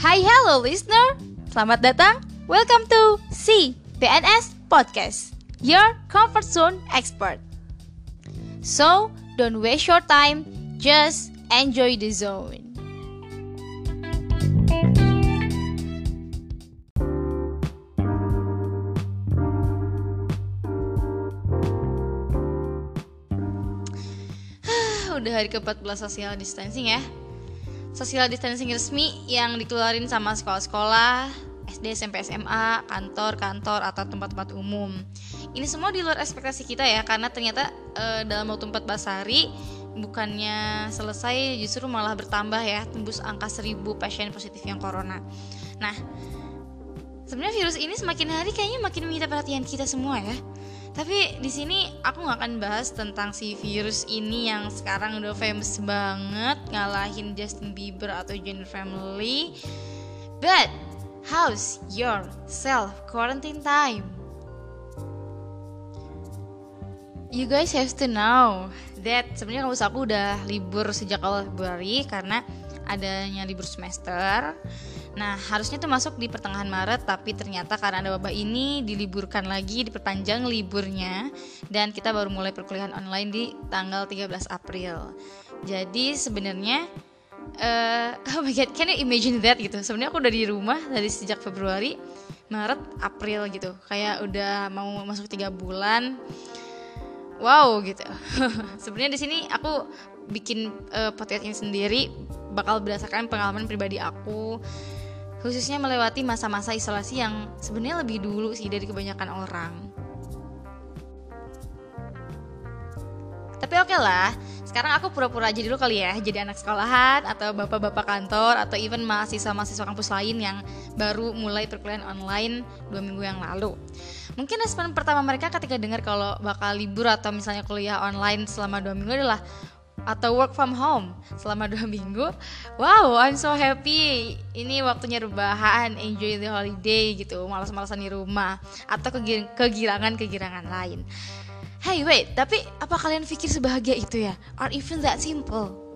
Hai hello listener, selamat datang. Welcome to C PNS Podcast, your comfort zone expert. So don't waste your time, just enjoy the zone. Udah hari ke-14 social distancing ya social distancing resmi yang dikeluarin sama sekolah-sekolah, SD, SMP, SMA, kantor-kantor atau tempat-tempat umum. Ini semua di luar ekspektasi kita ya, karena ternyata e, dalam waktu 14 hari bukannya selesai justru malah bertambah ya, tembus angka 1000 pasien positif yang corona. Nah, sebenarnya virus ini semakin hari kayaknya makin menyita perhatian kita semua ya. Tapi di sini aku nggak akan bahas tentang si virus ini yang sekarang udah famous banget ngalahin Justin Bieber atau Jenner Family. But how's your self quarantine time? You guys have to know that sebenarnya kampus aku udah libur sejak awal Februari karena adanya libur semester Nah, harusnya tuh masuk di pertengahan Maret, tapi ternyata karena ada wabah ini diliburkan lagi, diperpanjang liburnya dan kita baru mulai perkuliahan online di tanggal 13 April. Jadi sebenarnya uh, oh my god, can you imagine that gitu. Sebenarnya aku udah di rumah dari sejak Februari, Maret, April gitu. Kayak udah mau masuk tiga bulan. Wow gitu. sebenarnya di sini aku bikin uh, podcast ini sendiri bakal berdasarkan pengalaman pribadi aku khususnya melewati masa-masa isolasi yang sebenarnya lebih dulu sih dari kebanyakan orang. Tapi oke okay lah, sekarang aku pura-pura aja dulu kali ya jadi anak sekolahan atau bapak-bapak kantor atau even mahasiswa-mahasiswa kampus lain yang baru mulai perkuliahan online dua minggu yang lalu. Mungkin respon pertama mereka ketika dengar kalau bakal libur atau misalnya kuliah online selama dua minggu adalah atau work from home selama dua minggu. Wow I'm so happy. Ini waktunya rebahan enjoy the holiday gitu malas-malasan di rumah atau kegirangan-kegirangan lain. Hey wait tapi apa kalian pikir sebahagia itu ya? Or even that simple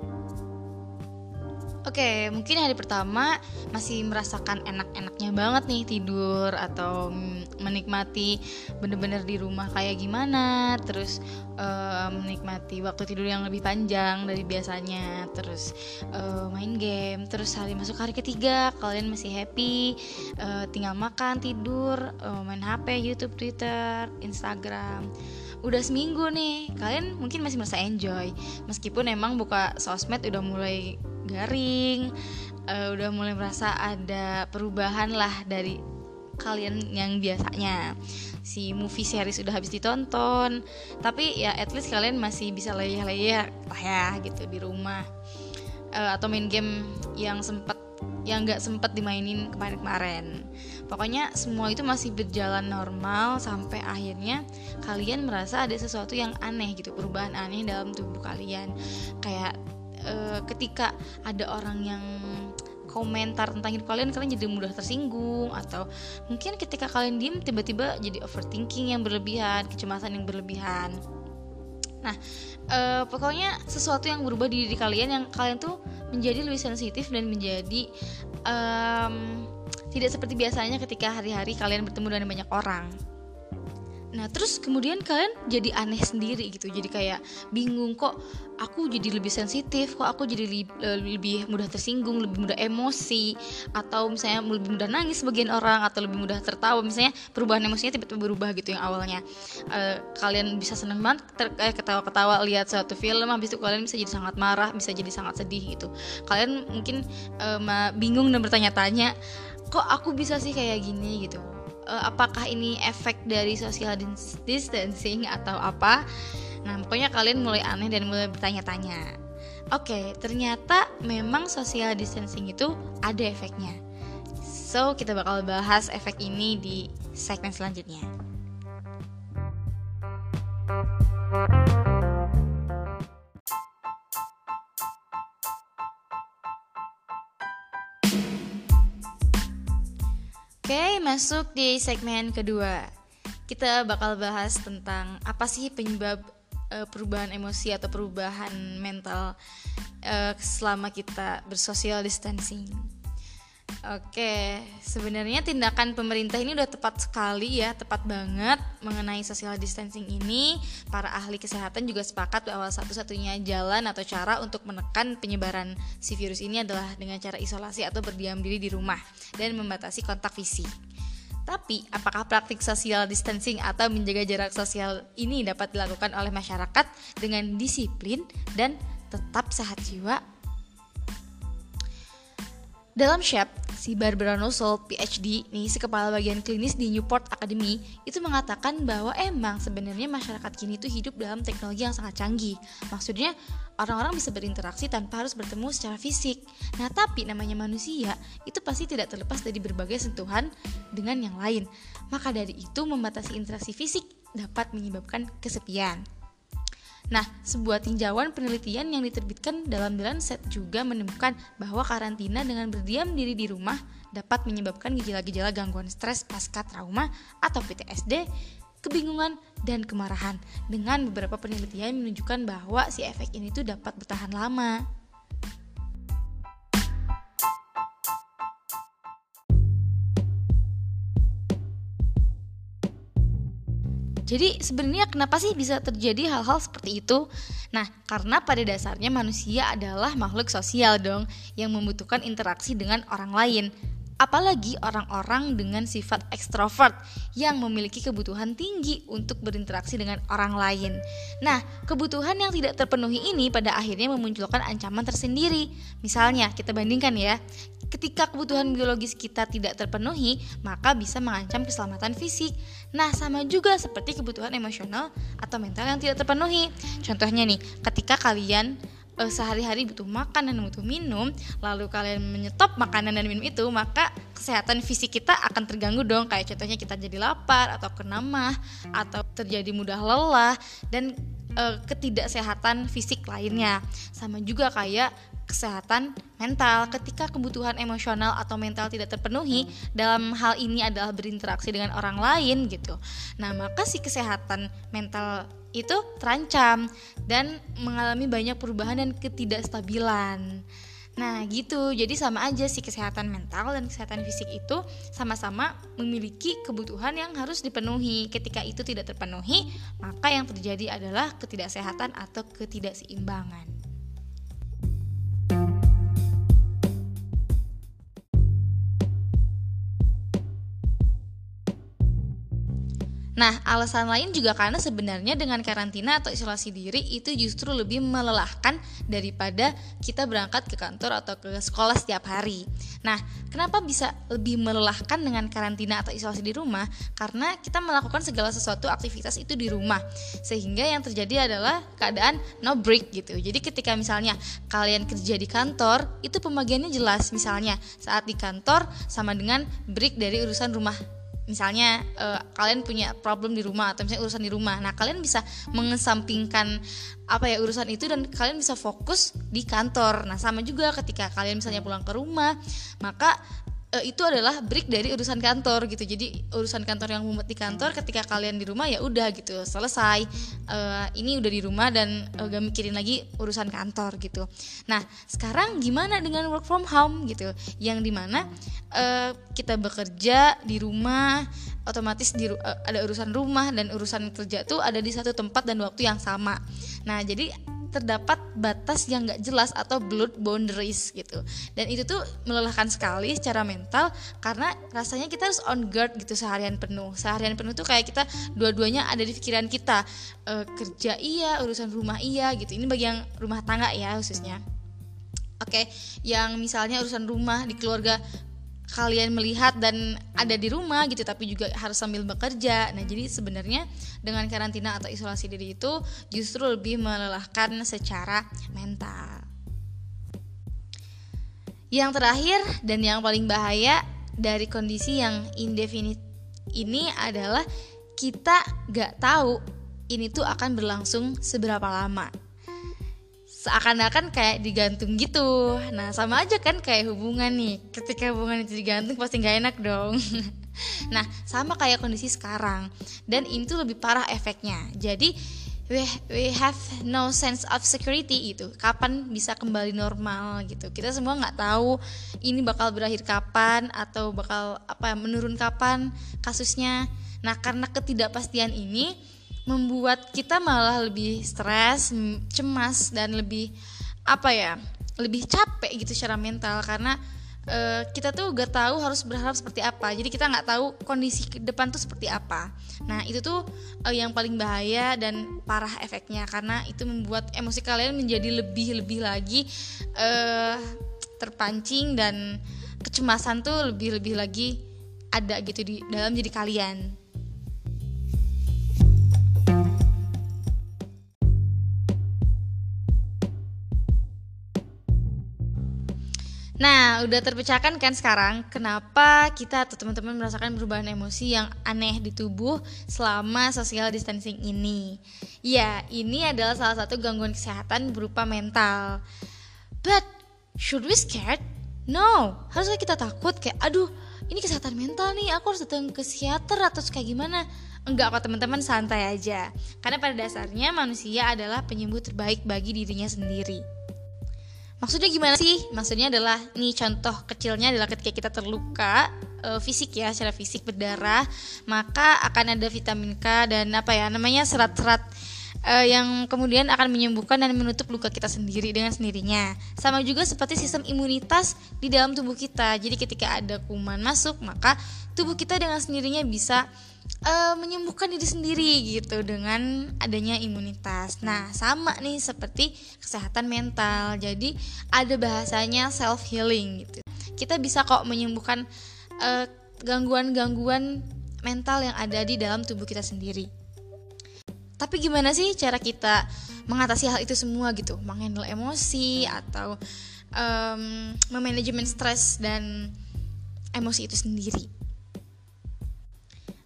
Oke, okay, mungkin hari pertama masih merasakan enak-enaknya banget nih tidur atau menikmati bener-bener di rumah kayak gimana, terus uh, menikmati waktu tidur yang lebih panjang dari biasanya, terus uh, main game, terus hari masuk hari ketiga kalian masih happy, uh, tinggal makan, tidur, uh, main HP, YouTube, Twitter, Instagram. Udah seminggu nih kalian mungkin masih merasa enjoy meskipun emang buka sosmed udah mulai garing uh, udah mulai merasa ada perubahan lah dari kalian yang biasanya. Si movie series udah habis ditonton tapi ya at least kalian masih bisa leyeh-leyeh lah ya gitu di rumah. Uh, atau main game yang sempet yang nggak sempet dimainin kemarin-kemarin. Pokoknya semua itu masih berjalan normal sampai akhirnya kalian merasa ada sesuatu yang aneh gitu perubahan aneh dalam tubuh kalian. Kayak uh, ketika ada orang yang komentar tentang hidup kalian kalian jadi mudah tersinggung atau mungkin ketika kalian diem tiba-tiba jadi overthinking yang berlebihan kecemasan yang berlebihan. Nah uh, pokoknya sesuatu yang berubah di diri kalian yang kalian tuh menjadi lebih sensitif dan menjadi um, tidak seperti biasanya ketika hari-hari kalian bertemu dengan banyak orang Nah terus kemudian kalian jadi aneh sendiri gitu. Jadi kayak bingung kok aku jadi lebih sensitif Kok aku jadi li lebih mudah tersinggung, lebih mudah emosi Atau misalnya lebih mudah nangis sebagian orang Atau lebih mudah tertawa. Misalnya perubahan emosinya tiba-tiba berubah gitu yang awalnya. Uh, Kalian bisa seneng banget eh, ketawa-ketawa lihat suatu film Habis itu kalian bisa jadi sangat marah, bisa jadi sangat sedih gitu. Kalian mungkin uh, bingung dan bertanya-tanya Kok aku bisa sih kayak gini? gitu uh, apakah ini efek dari social distancing atau apa? Nah pokoknya kalian mulai aneh dan mulai bertanya-tanya. Oke okay, ternyata memang social distancing itu ada efeknya. So kita bakal bahas efek ini di segmen selanjutnya Oke, masuk di segmen kedua. Kita bakal bahas tentang apa sih penyebab uh, perubahan emosi atau perubahan mental uh, selama kita bersosial distancing. Oke, sebenarnya tindakan pemerintah ini udah tepat sekali ya, tepat banget mengenai social distancing ini. Para ahli kesehatan juga sepakat bahwa satu-satunya jalan atau cara untuk menekan penyebaran si virus ini adalah dengan cara isolasi atau berdiam diri di rumah dan membatasi kontak fisik. Tapi, apakah praktik social distancing atau menjaga jarak sosial ini dapat dilakukan oleh masyarakat dengan disiplin dan tetap sehat jiwa? Dalam SHAP, si Barbara Nussel, PhD, nih si kepala bagian klinis di Newport Academy, itu mengatakan bahwa emang sebenarnya masyarakat kini tuh hidup dalam teknologi yang sangat canggih. Maksudnya orang-orang bisa berinteraksi tanpa harus bertemu secara fisik. Nah, tapi namanya manusia itu pasti tidak terlepas dari berbagai sentuhan dengan yang lain. Maka dari itu membatasi interaksi fisik dapat menyebabkan kesepian. Nah, sebuah tinjauan penelitian yang diterbitkan dalam The Lancet juga menemukan bahwa karantina dengan berdiam diri di rumah dapat menyebabkan gejala-gejala gangguan stres pasca trauma atau PTSD, kebingungan, dan kemarahan. Dengan beberapa penelitian menunjukkan bahwa si efek ini tuh dapat bertahan lama. Jadi sebenarnya kenapa sih bisa terjadi hal-hal seperti itu? Nah, karena pada dasarnya manusia adalah makhluk sosial dong yang membutuhkan interaksi dengan orang lain. Apalagi orang-orang dengan sifat ekstrovert yang memiliki kebutuhan tinggi untuk berinteraksi dengan orang lain. Nah, kebutuhan yang tidak terpenuhi ini pada akhirnya memunculkan ancaman tersendiri. Misalnya, kita bandingkan ya, ketika kebutuhan biologis kita tidak terpenuhi, maka bisa mengancam keselamatan fisik. Nah, sama juga seperti kebutuhan emosional atau mental yang tidak terpenuhi. Contohnya nih, ketika kalian uh, sehari-hari butuh makan dan butuh minum, lalu kalian menyetop makanan dan minum itu, maka kesehatan fisik kita akan terganggu dong. Kayak contohnya kita jadi lapar atau kena mah atau terjadi mudah lelah dan uh, ketidaksehatan fisik lainnya. Sama juga kayak kesehatan mental ketika kebutuhan emosional atau mental tidak terpenuhi dalam hal ini adalah berinteraksi dengan orang lain gitu. Nah, maka si kesehatan mental itu terancam dan mengalami banyak perubahan dan ketidakstabilan. Nah, gitu. Jadi sama aja sih kesehatan mental dan kesehatan fisik itu sama-sama memiliki kebutuhan yang harus dipenuhi. Ketika itu tidak terpenuhi, maka yang terjadi adalah ketidaksehatan atau ketidakseimbangan. Nah, alasan lain juga karena sebenarnya dengan karantina atau isolasi diri itu justru lebih melelahkan daripada kita berangkat ke kantor atau ke sekolah setiap hari. Nah, kenapa bisa lebih melelahkan dengan karantina atau isolasi di rumah? Karena kita melakukan segala sesuatu aktivitas itu di rumah. Sehingga yang terjadi adalah keadaan no break gitu. Jadi ketika misalnya kalian kerja di kantor, itu pembagiannya jelas. Misalnya saat di kantor sama dengan break dari urusan rumah misalnya uh, kalian punya problem di rumah atau misalnya urusan di rumah. Nah kalian bisa mengesampingkan apa ya urusan itu dan kalian bisa fokus di kantor. Nah sama juga ketika kalian misalnya pulang ke rumah maka uh, itu adalah break dari urusan kantor gitu. Jadi urusan kantor yang mumet di kantor ketika kalian di rumah ya udah gitu selesai. Uh, ini udah di rumah dan uh, gak mikirin lagi urusan kantor gitu. Nah sekarang gimana dengan work from home gitu? Yang di mana uh, kita bekerja di rumah otomatis di uh, ada urusan rumah dan urusan kerja tuh ada di satu tempat dan waktu yang sama. Nah jadi terdapat batas yang gak jelas atau blood boundaries gitu. Dan itu tuh melelahkan sekali secara mental karena rasanya kita harus on guard gitu seharian penuh. Seharian penuh tuh kayak kita dua-duanya ada di pikiran kita. E, kerja iya urusan rumah iya gitu. Ini bagi yang rumah tangga ya khususnya. Oke, yang misalnya urusan rumah di keluarga kalian melihat dan ada di rumah gitu tapi juga harus sambil bekerja. Nah, jadi sebenarnya dengan karantina atau isolasi diri itu justru lebih melelahkan secara mental. Yang terakhir dan yang paling bahaya dari kondisi yang indefinite ini adalah kita gak tahu ini tuh akan berlangsung seberapa lama seakan-akan kayak digantung gitu. Nah sama aja kan kayak hubungan nih. Ketika hubungan itu digantung pasti nggak enak dong. Nah sama kayak kondisi sekarang. Dan ini tuh lebih parah efeknya. Jadi we we have no sense of security gitu. Kapan bisa kembali normal gitu. Kita semua nggak tahu ini bakal berakhir kapan atau bakal apa menurun kapan kasusnya. Nah karena ketidakpastian ini membuat kita malah lebih stres cemas dan lebih apa ya lebih capek gitu secara mental. Karena uh, kita tuh gak tahu harus berharap seperti apa. Jadi kita nggak tahu kondisi ke depan tuh seperti apa. Nah itu tuh uh, yang paling bahaya dan parah efeknya. Karena itu membuat emosi kalian menjadi lebih lebih lagi uh, terpancing dan kecemasan tuh lebih lebih lagi ada gitu di dalam diri kalian Nah, udah terpecahkan kan sekarang kenapa kita atau teman-teman merasakan perubahan emosi yang aneh di tubuh selama social distancing ini? Ya, ini adalah salah satu gangguan kesehatan berupa mental. But should we scared? No, harusnya kita takut kayak aduh, ini kesehatan mental nih, aku harus datang ke psikiater atau kayak gimana? Enggak kok teman-teman santai aja. Karena pada dasarnya manusia adalah penyembuh terbaik bagi dirinya sendiri. Maksudnya gimana sih? Maksudnya adalah nih contoh kecilnya adalah ketika kita terluka e, fisik ya, secara fisik berdarah, maka akan ada vitamin K dan apa ya namanya serat-serat e, yang kemudian akan menyembuhkan dan menutup luka kita sendiri dengan sendirinya. Sama juga seperti sistem imunitas di dalam tubuh kita. Jadi ketika ada kuman masuk, maka tubuh kita dengan sendirinya bisa uh, menyembuhkan diri sendiri gitu dengan adanya imunitas. Nah, sama nih seperti kesehatan mental. Jadi ada bahasanya self healing gitu. Kita bisa kok menyembuhkan gangguan gangguan-gangguan mental yang ada di dalam tubuh kita sendiri. Tapi gimana sih cara kita mengatasi hal itu semua gitu? Menghandle emosi atau um, memanajemen stres dan emosi itu sendiri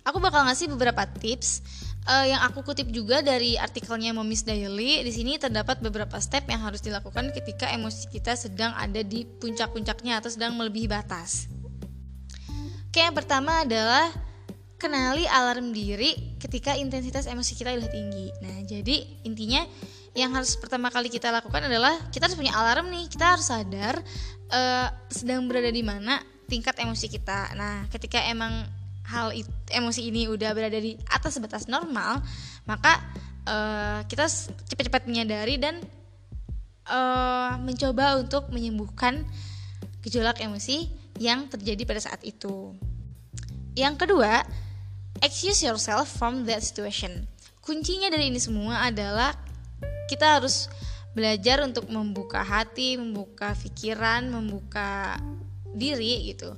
aku bakal ngasih beberapa tips uh, yang aku kutip juga dari artikelnya Momis Daily. Di sini terdapat beberapa step yang harus dilakukan ketika emosi kita sedang ada di puncak-puncaknya atau sedang melebihi batas. Oke, yang pertama adalah kenali alarm diri ketika intensitas emosi kita udah tinggi. Nah, jadi intinya yang harus pertama kali kita lakukan adalah kita harus punya alarm nih. Kita harus sadar uh, sedang berada di mana tingkat emosi kita. Nah, ketika emang hal itu, emosi ini udah berada di atas batas normal maka uh, kita cepat-cepat menyadari dan uh, mencoba untuk menyembuhkan gejolak emosi yang terjadi pada saat itu. Yang kedua, excuse yourself from that situation. Kuncinya dari ini semua adalah kita harus belajar untuk membuka hati, membuka pikiran, membuka diri gitu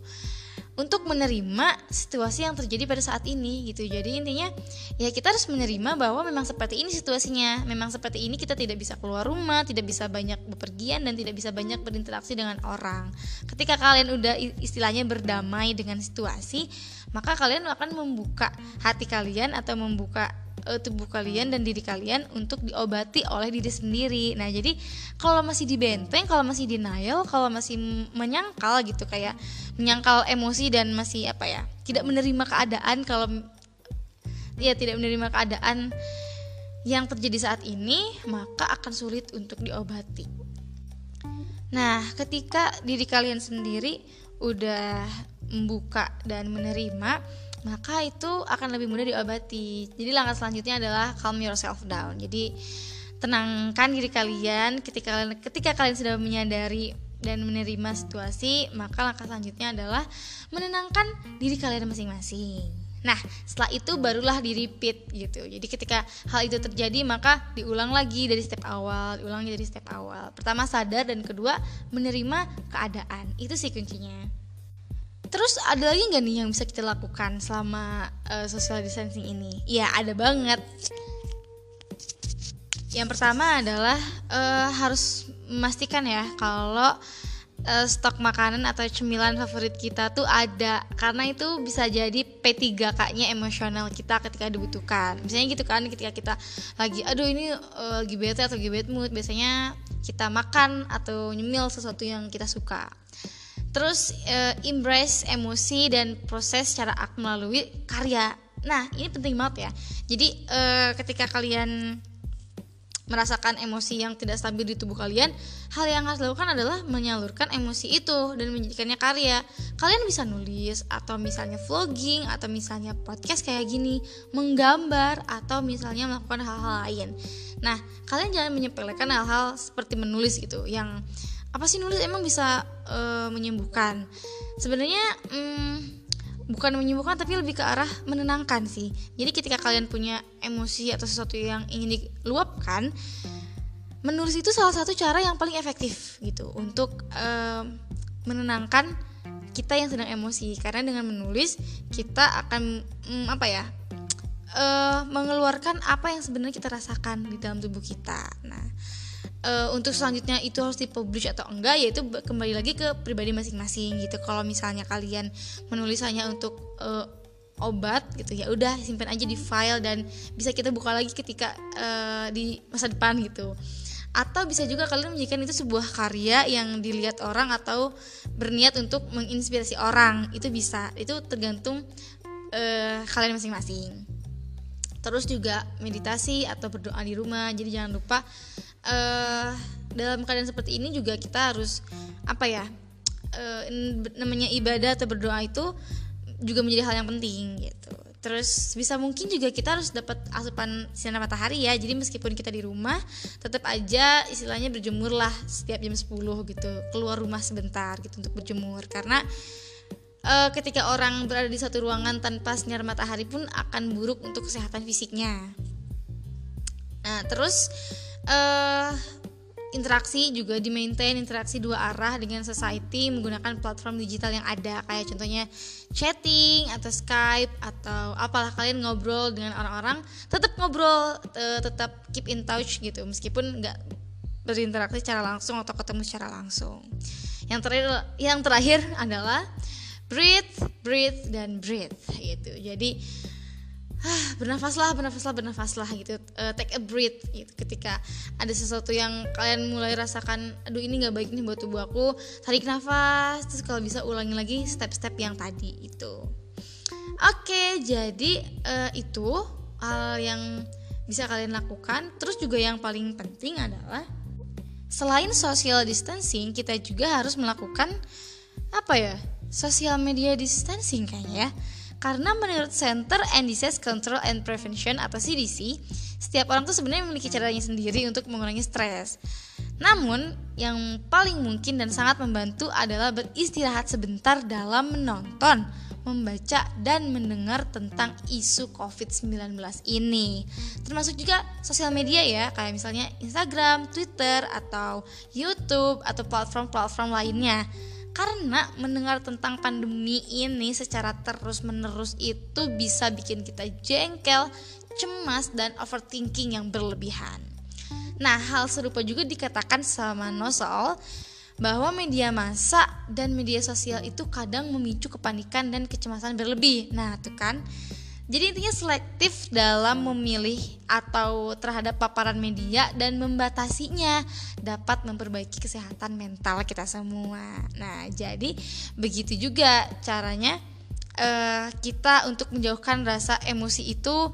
untuk menerima situasi yang terjadi pada saat ini gitu. Jadi intinya ya kita harus menerima bahwa memang seperti ini situasinya. Memang seperti ini kita tidak bisa keluar rumah, tidak bisa banyak bepergian dan tidak bisa banyak berinteraksi dengan orang. Ketika kalian udah istilahnya berdamai dengan situasi, maka kalian akan membuka hati kalian atau membuka uh, tubuh kalian dan diri kalian untuk diobati oleh diri sendiri. Nah, jadi kalau masih dibenteng, kalau masih denial, kalau masih menyangkal gitu kayak menyangkal emosi dan masih apa ya, tidak menerima keadaan kalau ya tidak menerima keadaan yang terjadi saat ini, maka akan sulit untuk diobati. Nah, ketika diri kalian sendiri udah membuka dan menerima, maka itu akan lebih mudah diobati. Jadi langkah selanjutnya adalah calm yourself down. Jadi tenangkan diri kalian ketika kalian ketika kalian sudah menyadari dan menerima situasi, maka langkah selanjutnya adalah menenangkan diri kalian masing-masing. Nah, setelah itu barulah di repeat gitu. Jadi ketika hal itu terjadi, maka diulang lagi dari step awal, diulang dari step awal. Pertama sadar dan kedua menerima keadaan. Itu sih kuncinya. Terus ada lagi nggak nih yang bisa kita lakukan selama uh, social distancing ini? Ya ada banget. Yang pertama adalah uh, harus memastikan ya kalau uh, stok makanan atau cemilan favorit kita tuh ada karena itu bisa jadi P3K-nya emosional kita ketika dibutuhkan. Misalnya gitu kan ketika kita lagi aduh ini uh, lagi bete atau lagi bad mood biasanya kita makan atau nyemil sesuatu yang kita suka terus uh, embrace emosi dan proses secara ak melalui karya nah ini penting banget ya jadi uh, ketika kalian merasakan emosi yang tidak stabil di tubuh kalian, hal yang harus dilakukan adalah menyalurkan emosi itu dan menjadikannya karya. Kalian bisa nulis atau misalnya vlogging atau misalnya podcast kayak gini, menggambar atau misalnya melakukan hal-hal lain. Nah, kalian jangan menyepelekan hal-hal seperti menulis gitu yang apa sih nulis emang bisa uh, menyembuhkan. Sebenarnya hmm, bukan menyembuhkan tapi lebih ke arah menenangkan sih. Jadi ketika kalian punya emosi atau sesuatu yang ingin diluapkan menulis itu salah satu cara yang paling efektif gitu untuk uh, menenangkan kita yang sedang emosi. Karena dengan menulis kita akan um, apa ya uh, mengeluarkan apa yang sebenarnya kita rasakan di dalam tubuh kita. Nah uh, untuk selanjutnya itu harus dipublish atau enggak yaitu kembali lagi ke pribadi masing-masing gitu. Kalau misalnya kalian menulis hanya untuk uh, obat gitu ya udah simpan aja di file dan bisa kita buka lagi ketika uh, di masa depan gitu. Atau bisa juga kalian menjadikan itu sebuah karya yang dilihat orang atau berniat untuk menginspirasi orang. Itu bisa itu tergantung uh, kalian masing-masing. Terus juga meditasi atau berdoa di rumah. Jadi jangan lupa uh, dalam keadaan seperti ini juga kita harus apa ya uh, namanya ibadah atau berdoa itu juga menjadi hal yang penting gitu. Terus bisa mungkin juga kita harus dapat asupan sinar matahari ya. Jadi meskipun kita di rumah tetap aja istilahnya berjemur lah setiap jam 10 gitu. Keluar rumah sebentar gitu untuk berjemur. Karena uh, ketika orang berada di satu ruangan tanpa sinar matahari pun akan buruk untuk kesehatan fisiknya. Nah terus uh, interaksi juga di maintain interaksi dua arah dengan society menggunakan platform digital yang ada. Kayak contohnya chatting atau Skype atau apalah kalian ngobrol dengan orang-orang tetap ngobrol tetap keep in touch gitu. Meskipun nggak berinteraksi secara langsung atau ketemu secara langsung. Yang terakhir yang terakhir adalah breathe breathe dan breathe gitu. Jadi ah, bernafaslah bernafaslah bernafaslah gitu. Uh, take a breath gitu. Ketika ada sesuatu yang kalian mulai rasakan aduh ini nggak baik nih buat tubuh aku tarik nafas terus kalau bisa ulangi lagi step-step yang tadi itu oke okay, jadi uh, itu hal yang bisa kalian lakukan. Terus juga yang paling penting adalah selain social distancing kita juga harus melakukan apa ya social media distancing kayaknya ya karena menurut Center and Disease Control and Prevention atau CDC, setiap orang tuh sebenarnya memiliki caranya sendiri untuk mengurangi stres. Namun, yang paling mungkin dan sangat membantu adalah beristirahat sebentar dalam menonton, membaca dan mendengar tentang isu COVID-19 ini. Termasuk juga sosial media ya, kayak misalnya Instagram, Twitter, atau YouTube atau platform-platform lainnya karena mendengar tentang pandemi ini secara terus-menerus itu bisa bikin kita jengkel, cemas, dan overthinking yang berlebihan. Nah, hal serupa juga dikatakan sama Nosol bahwa media massa dan media sosial itu kadang memicu kepanikan dan kecemasan berlebih. Nah, itu kan jadi intinya selektif dalam memilih atau terhadap paparan media dan membatasinya dapat memperbaiki kesehatan mental kita semua. Nah, jadi begitu juga caranya uh, kita untuk menjauhkan rasa emosi itu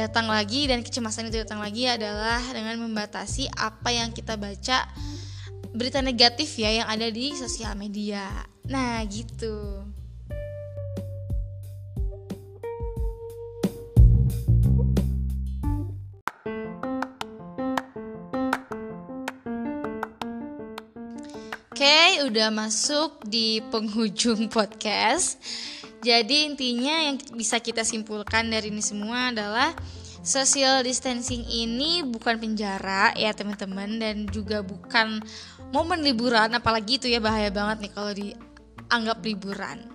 datang lagi dan kecemasan itu datang lagi adalah dengan membatasi apa yang kita baca berita negatif ya yang ada di sosial media. Nah, gitu. Oke, udah masuk di penghujung podcast. Jadi intinya yang bisa kita simpulkan dari ini semua adalah social distancing ini bukan penjara ya teman-teman dan juga bukan momen liburan apalagi itu ya bahaya banget nih kalau dianggap liburan.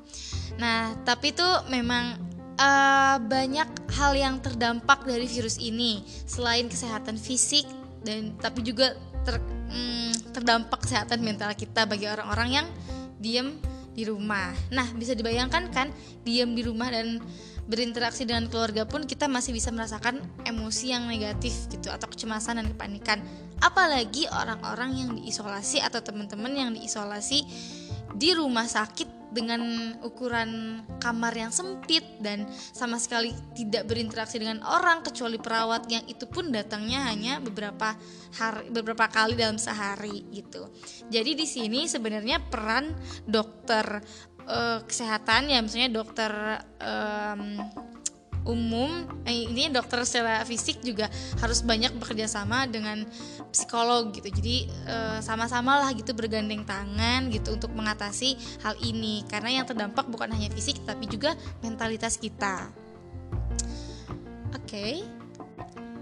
Nah, tapi itu memang uh, banyak hal yang terdampak dari virus ini selain kesehatan fisik dan tapi juga ter, mm, terdampak kesehatan mental kita bagi orang-orang yang diem di rumah. Nah, bisa dibayangkan kan diem di rumah dan berinteraksi dengan keluarga pun kita masih bisa merasakan emosi yang negatif gitu atau kecemasan dan kepanikan. Apalagi orang-orang yang diisolasi atau teman-teman yang diisolasi di rumah sakit dengan ukuran kamar yang sempit dan sama sekali tidak berinteraksi dengan orang kecuali perawat yang itu pun datangnya hanya beberapa hari beberapa kali dalam sehari gitu. Jadi di sini sebenarnya peran dokter uh, kesehatan ya misalnya dokter um, umum eh, ini dokter secara fisik juga harus banyak bekerja sama dengan psikolog gitu. Jadi eh, sama-sama lah gitu bergandeng tangan gitu untuk mengatasi hal ini. Karena yang terdampak bukan hanya fisik tapi juga mentalitas kita. Oke. Okay.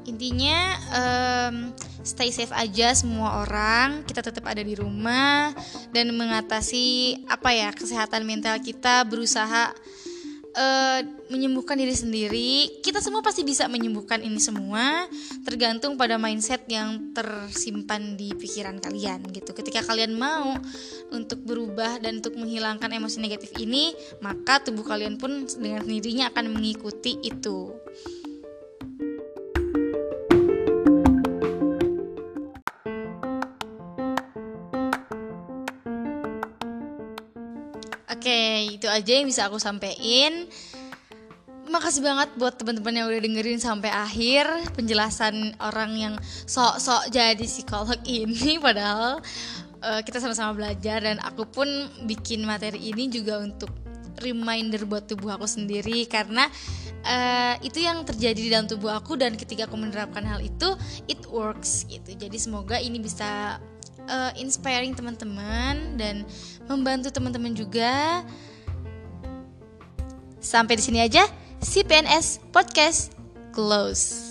intinya um, stay safe aja semua orang. Kita tetap ada di rumah dan mengatasi apa ya kesehatan mental kita berusaha uh, menyembuhkan diri sendiri. Kita semua pasti bisa menyembuhkan ini semua, tergantung pada mindset yang tersimpan di pikiran kalian gitu. Ketika kalian mau untuk berubah dan untuk menghilangkan emosi negatif ini, maka tubuh kalian pun dengan sendirinya akan mengikuti itu. Oke, itu aja yang bisa aku sampaikan. Makasih banget buat teman-teman yang udah dengerin sampai akhir penjelasan orang yang sok-sok jadi psikolog ini padahal uh, kita sama-sama belajar dan aku pun bikin materi ini juga untuk reminder buat tubuh aku sendiri karena uh, itu yang terjadi di dalam tubuh aku dan ketika aku menerapkan hal itu it works gitu. Jadi semoga ini bisa uh, inspiring teman-teman dan membantu teman-teman juga. Sampai di sini aja. CPNS Podcast close.